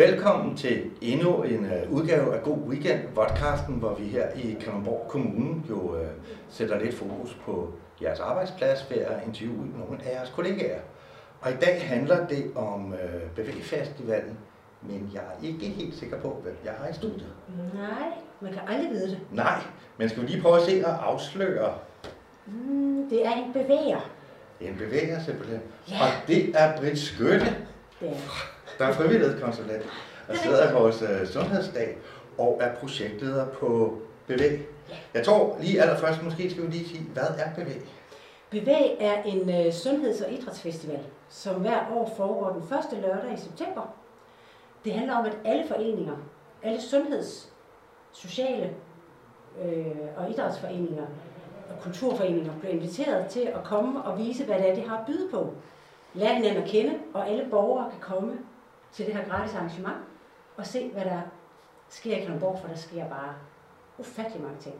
Velkommen til endnu en uh, udgave af God Weekend, podcasten, hvor vi her i Kalundborg Kommune jo uh, sætter lidt fokus på jeres arbejdsplads ved at interviewe nogle af jeres kollegaer. Og i dag handler det om uh, Bevægfestivalen, men jeg er ikke helt sikker på, hvem jeg har i studiet. Nej, man kan aldrig vide det. Nej, men skal vi lige prøve at se og afsløre Mm, det er en bevæger. en bevæger simpelthen. Ja. Og det er Britt Skytte, Det er. Der er frivillighedskonsulent og sidder i vores uh, sundhedsdag og er projektleder på Bevæg. Jeg tror lige allerførst, måske skal vi lige sige, hvad er Bevæg? Bevæg er en øh, sundheds- og idrætsfestival, som hver år foregår den første lørdag i september. Det handler om, at alle foreninger, alle sundheds-, sociale øh, og idrætsforeninger og kulturforeninger bliver inviteret til at komme og vise, hvad det er, de har at byde på. Lær hinanden at kende, og alle borgere kan komme til det her gratis arrangement og se, hvad der sker i Kalundborg, for der sker bare ufattelig mange ting.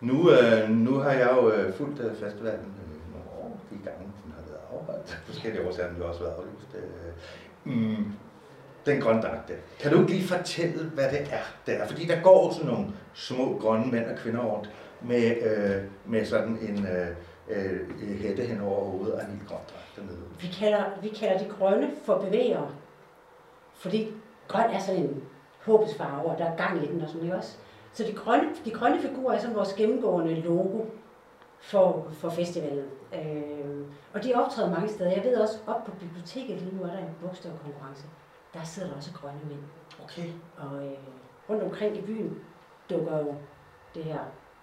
Nu, øh, nu har jeg jo øh, fulgt øh, festivalen øh, nogle år, de gange den har været afholdt. Forskellige årsager har den jo også været aflyst. Øh, mm, den grønne dragt. Kan du ikke lige fortælle, hvad det er, det er? Fordi der går sådan nogle små grønne mænd og kvinder rundt med, øh, med sådan en øh, øh, hætte hen over hovedet og en lille grøn dragt dernede. Vi kalder, vi kalder de grønne for bevægere, fordi grøn er sådan en håbets farve, og der er gang i den og sådan noget også. Så de grønne, de grønne figurer er sådan vores gennemgående logo for, for festivalen. Øh, og de optræder mange steder. Jeg ved også, op på biblioteket lige nu er der en bogstavkonkurrence. Der sidder der også grønne mænd. Okay. Og øh, rundt omkring i byen dukker jo det her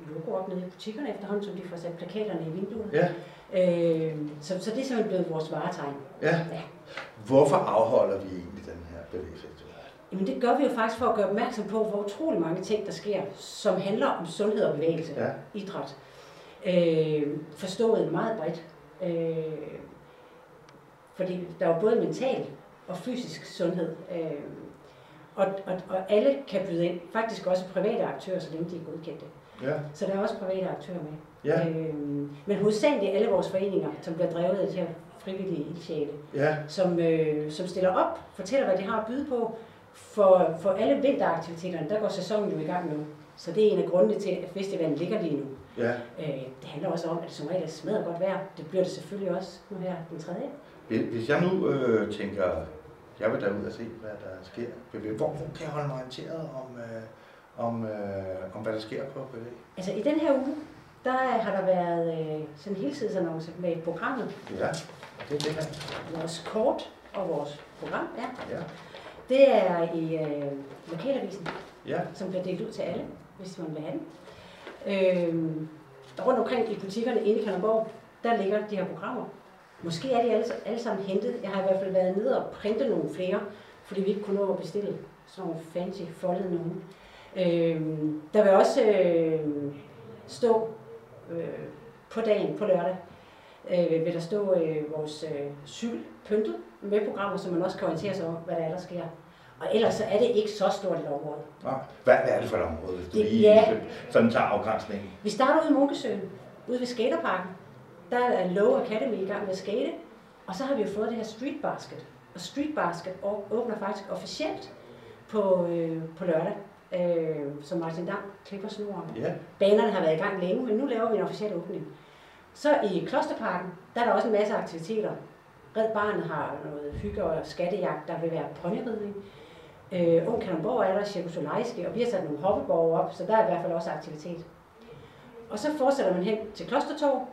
logo op nede i butikkerne efterhånden, som de får sat plakaterne i vinduet. Ja. Øh, så, så det er simpelthen blevet vores varetegn. ja. Ja. Hvorfor afholder vi egentlig den bevægelsesfestival? Jamen det gør vi jo faktisk for at gøre opmærksom på, hvor utrolig mange ting, der sker, som handler om sundhed og bevægelse, Ja. idræt. Øh, forstået meget bredt. Øh, fordi der er jo både mental og fysisk sundhed. Øh, og, og, og alle kan byde ind. Faktisk også private aktører, så længe de er godkendte. Ja. Så der er også private aktører med. Ja. Øh, men hovedsageligt alle vores foreninger, som bliver drevet af de her frivillige ildsjæle, Ja. som, øh, som stiller op, fortæller, hvad de har at byde på. For, for alle vinteraktiviteterne, der går sæsonen jo i gang nu. Så det er en af grundene til, at festivalen ligger lige nu. Ja. Øh, det handler også om, at det som regel er smadret godt vejr. Det bliver det selvfølgelig også nu her den tredje. Hvis- jeg nu øh, tænker, jeg vil derud og se, hvad der sker. Hvor, hvor kan jeg holde mig orienteret om, øh, om, øh, om hvad der sker på BV? Altså i den her uge, der har der været øh, sådan en helsidesannonce med programmet. Ja, det er her. Vores kort og vores program, ja. Ja. Det er i øh, lokalavisen. Ja, som bliver delt ud til alle, hvis man vil have den. Øhm, rundt omkring i butikkerne inde i Kalundborg, der ligger de her programmer. Måske er de alle, alle sammen hentet. Jeg har i hvert fald været nede og printe nogle flere, fordi vi ikke kunne nå at bestille sådan nogle fancy foldede nogen. Øhm, der vil også øh, stå øh, på dagen, på lørdag, øh, vil der stå øh, vores øh, cykel pyntet med programmer, så man også kan orientere sig om, hvad der er, der sker. Og ellers så er det ikke så stort et område. Nå, hvad, er det for et område, hvis du Det- lige ja. sådan tager afgrænsningen? Vi starter ude i Munkesøen, ude ved skaterparken. Der er Low Academy i gang med at skate. Og så har vi jo fået det her Street Basket. Og Street Basket åbner faktisk officielt på, øh, på lørdag, øh, som Martin Dam klipper snoren. Ja, Banerne har været i gang længe, men nu laver vi en officiel åbning. Så i Klosterparken, der er der også en masse aktiviteter. Red Barnet har noget hygge og skattejagt, der vil være ponyridning. Øh, Ung Kalundborg er der, Cirkus og vi har sat nogle hoppeborger op, så der er i hvert fald også aktivitet. Og så fortsætter man hen til Klostertorv.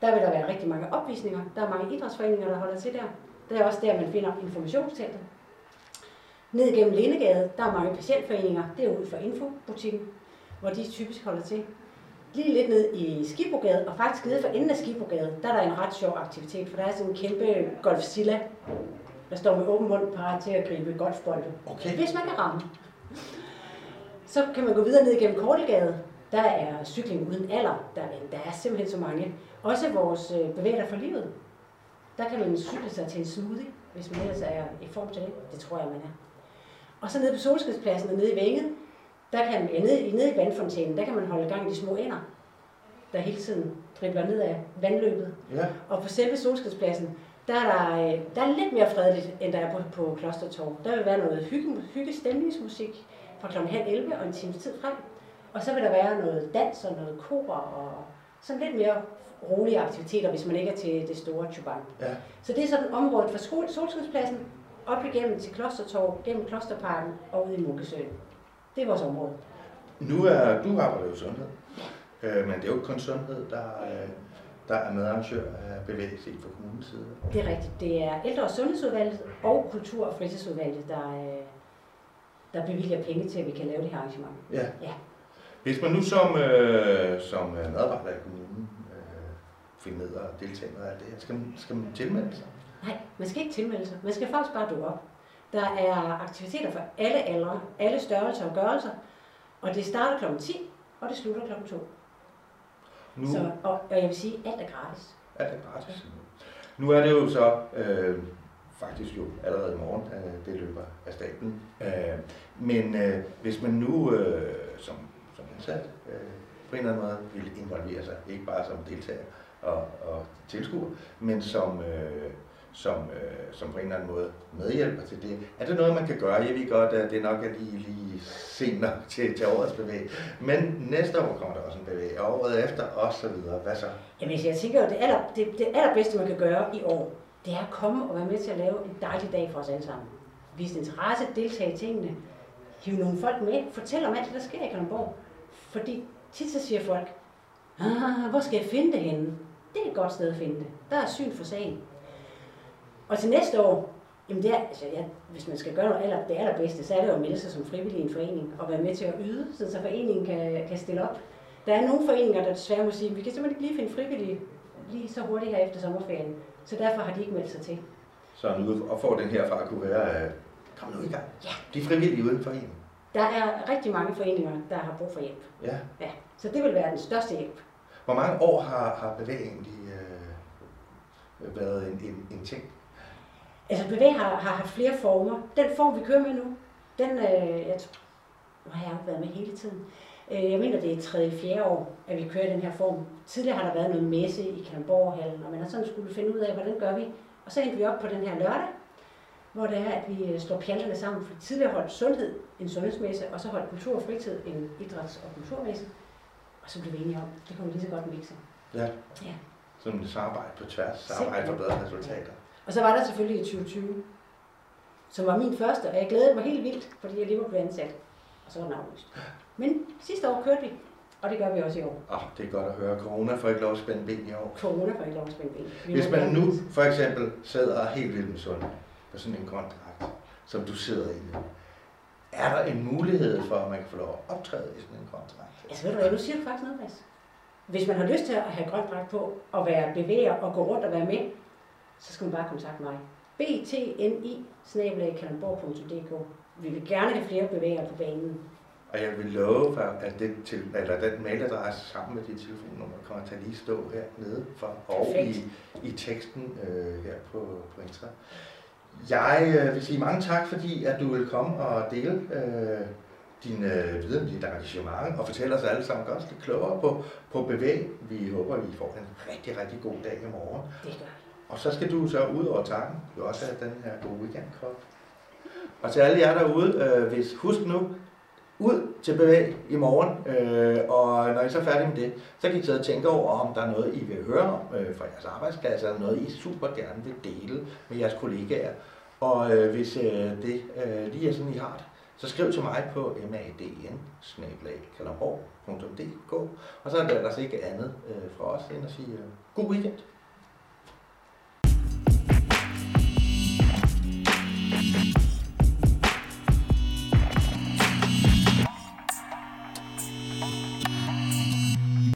Der vil der være rigtig mange opvisninger. Der er mange idrætsforeninger, der holder til der. Det er også der, man finder informationsteltet. Ned gennem Lindegade, der er mange patientforeninger. Det er ud for Infobutikken, hvor de typisk holder til. Lige lidt ned i Skibogade, og faktisk nede for enden af Skibogade, der er der en ret sjov aktivitet, for der er sådan en kæmpe golfsilla, der står med åben mund parat til at gribe golfbolde. okay. Hvis man kan ramme. Så kan man gå videre ned igennem Kortelgade. Der er cykling uden alder. Der er, der er simpelthen så mange. Også vores øh, bevæger for livet. Der kan man cykle sig til en smoothie, hvis man ellers er i form til det. Det tror jeg, man er. Og så nede på Solskridspladsen og nede i Vænget, der kan, ja, nede, nede i vandfontænen, der kan man holde gang i de små ender, der hele tiden dribler ned af vandløbet. Ja, Og på selve Solskridspladsen, der er, der, øh, der er lidt mere fredeligt, end der er på, på Klostertorv. Der vil være noget hygge, hygge stemningsmusik fra kl. halv 11 og en times tid frem. Og så vil der være noget dans og noget kor og sådan lidt mere rolige aktiviteter, hvis man ikke er til det store Chuban. Ja. Så det er sådan området fra skole, Solskudspladsen op igennem til Klostertorv, gennem Klosterparken og ud i Munkesøen. Det er vores område. Nu er du arbejder jo sundhed, øh, men det er jo ikke kun sundhed, der, øh, der er medarrangør af bevægelse fra kommunens side. Det er rigtigt. Det er ældre- og sundhedsudvalget og kultur- og fritidsudvalget, der, øh, der bevilger penge til, at vi kan lave det her arrangement. Ja. Ja. Hvis man nu som, øh, som medarbejder i kommunen øh, finder ned og deltager med alt det her, skal man, skal man tilmelde sig? Nej, man skal ikke tilmelde sig. Man skal faktisk bare dukke op. Der er aktiviteter for alle aldre, alle størrelser og gørelser, og det starter kl. 10, og det slutter kl. 2. Nu, Så, og, og jeg vil sige, alt er gratis. er det gratis. Nu er det jo så øh, faktisk jo allerede i morgen, øh, det løber af staten. Øh, men øh, hvis man nu øh, som, som indsat øh, på en eller anden måde vil involvere sig, ikke bare som deltager og, og tilskuer, men som, øh, som, øh, som på en eller anden måde medhjælper til det. Er det noget, man kan gøre? Jeg ved godt, at det nok er lige, lige senere til, til årets bevæg. Men næste år kommer der også en bevæg, og året efter og så videre. Hvad så? Jamen, altså, jeg tænker jo, det, aller, det, det allerbedste, man kan gøre i år, det er at komme og være med til at lave en dejlig dag for os alle sammen. Vise interesse, deltage i tingene, hive nogle folk med, fortæl om alt det, der sker i Kalundborg. Fordi tit så siger folk, ah, hvor skal jeg finde det henne? Det er et godt sted at finde det. Der er syn for sagen. Og til næste år, jamen det er, altså ja, hvis man skal gøre noget aller, det allerbedste, så er det jo at melde sig som frivillig i en forening og være med til at yde, så foreningen kan, kan stille op. Der er nogle foreninger, der desværre må sige, at vi kan simpelthen ikke lige finde frivillige lige så hurtigt her efter sommerferien. Så derfor har de ikke meldt sig til. Så nu og får den herfra kunne være, øh, kom nu i gang. Ja. De er frivillige uden for en. Der er rigtig mange foreninger, der har brug for hjælp. Ja. Ja. Så det vil være den største hjælp. Hvor mange år har, har bevæg egentlig øh, været en, en, en ting? Altså bevæg har, har haft flere former. Den form, vi kører med nu, den, øh, jeg tror, nu har jeg været med hele tiden. Øh, jeg mener, det er tredje, fjerde år, at vi kører den her form. Tidligere har der været noget messe i Kalundborghallen, og man har sådan skulle finde ud af, hvordan gør vi. Og så endte vi op på den her lørdag, hvor det er, at vi øh, slår pjalterne sammen. For tidligere holdt sundhed en sundhedsmesse, og så holdt kultur og fritid en idræts- og kulturmesse. Og så blev vi enige om, det kunne vi lige så godt mixe. Ja. Ja. Som et samarbejde på tværs, samarbejde for bedre resultater. Og så var der selvfølgelig i 2020, som var min første, og jeg glædede mig helt vildt, fordi jeg lige var blevet ansat. Og så var den aflyst. Men sidste år kørte vi, og det gør vi også i år. Oh, det er godt at høre. Corona får ikke lov at spænde ben i år. Corona får ikke lov at spænde ben. Vi Hvis man nu for eksempel sidder helt vildt med sund på sådan en grøn dragt, som du sidder i nu, er der en mulighed for, at man kan få lov at optræde i sådan en grøn dragt? Altså ved du hvad, nu siger du faktisk noget, Mads. Hvis man har lyst til at have grøn dragt på, og være bevæger og gå rundt og være med, så skal man bare kontakte mig. btni Vi vil gerne have flere bevægere på banen. Og jeg vil love, for, at det til, eller den mailadresse sammen med dit telefonnummer kommer til at lige stå hernede for, og i, Perfekt. i teksten øh, her på, på Insta. Jeg øh, vil sige mange tak, fordi at du vil komme og dele øh, din øh, viden, dit engagement, og fortælle os alle sammen godt lidt klogere på, på bevæg. Vi håber, vi får en rigtig, rigtig god dag i morgen. Det gør. Og så skal du så ud over takken, jo også have den her gode weekendkrop. Og til alle jer derude, øh, hvis, husk nu, ud til bevæg i morgen, øh, og når I så er færdige med det, så kan I sidde og tænke over, om der er noget, I vil høre om øh, fra jeres arbejdsplads, eller noget, I super gerne vil dele med jeres kollegaer. Og øh, hvis øh, det øh, lige er sådan, I har det, så skriv til mig på madn og så er der altså ikke andet øh, fra os end at sige øh, god weekend.